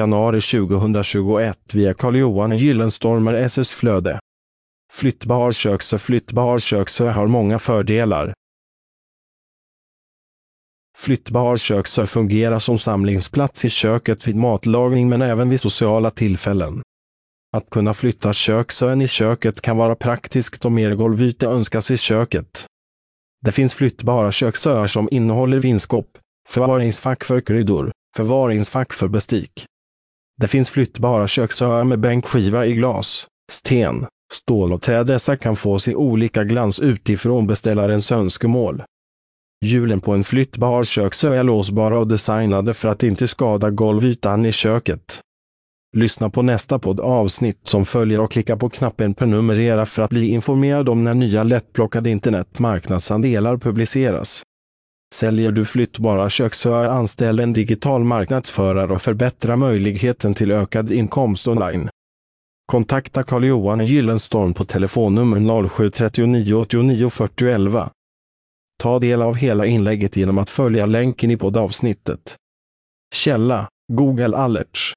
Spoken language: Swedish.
Januari 2021 via Carl-Johan Gyllenstormer SS Flöde. Flyttbar köksö Flyttbar köksö har många fördelar. Flyttbar köksö fungerar som samlingsplats i köket vid matlagning men även vid sociala tillfällen. Att kunna flytta köksön i köket kan vara praktiskt om mer golvyta önskas i köket. Det finns flyttbara köksöar som innehåller vinskåp, förvaringsfack för kryddor, förvaringsfack för bestick. Det finns flyttbara köksöar med bänkskiva i glas, sten, stål och trä. Dessa kan fås i olika glans utifrån beställarens önskemål. Hjulen på en flyttbar köksö är låsbara och designade för att inte skada golvytan i köket. Lyssna på nästa poddavsnitt som följer och klicka på knappen prenumerera för att bli informerad om när nya lättplockade internetmarknadsandelar publiceras. Säljer du flyttbara köksöar anställ en digital marknadsförare och förbättra möjligheten till ökad inkomst online. Kontakta Carl-Johan Gyllenstorm på telefonnummer 0739 89 40 11. Ta del av hela inlägget genom att följa länken i poddavsnittet. Källa Google Alerts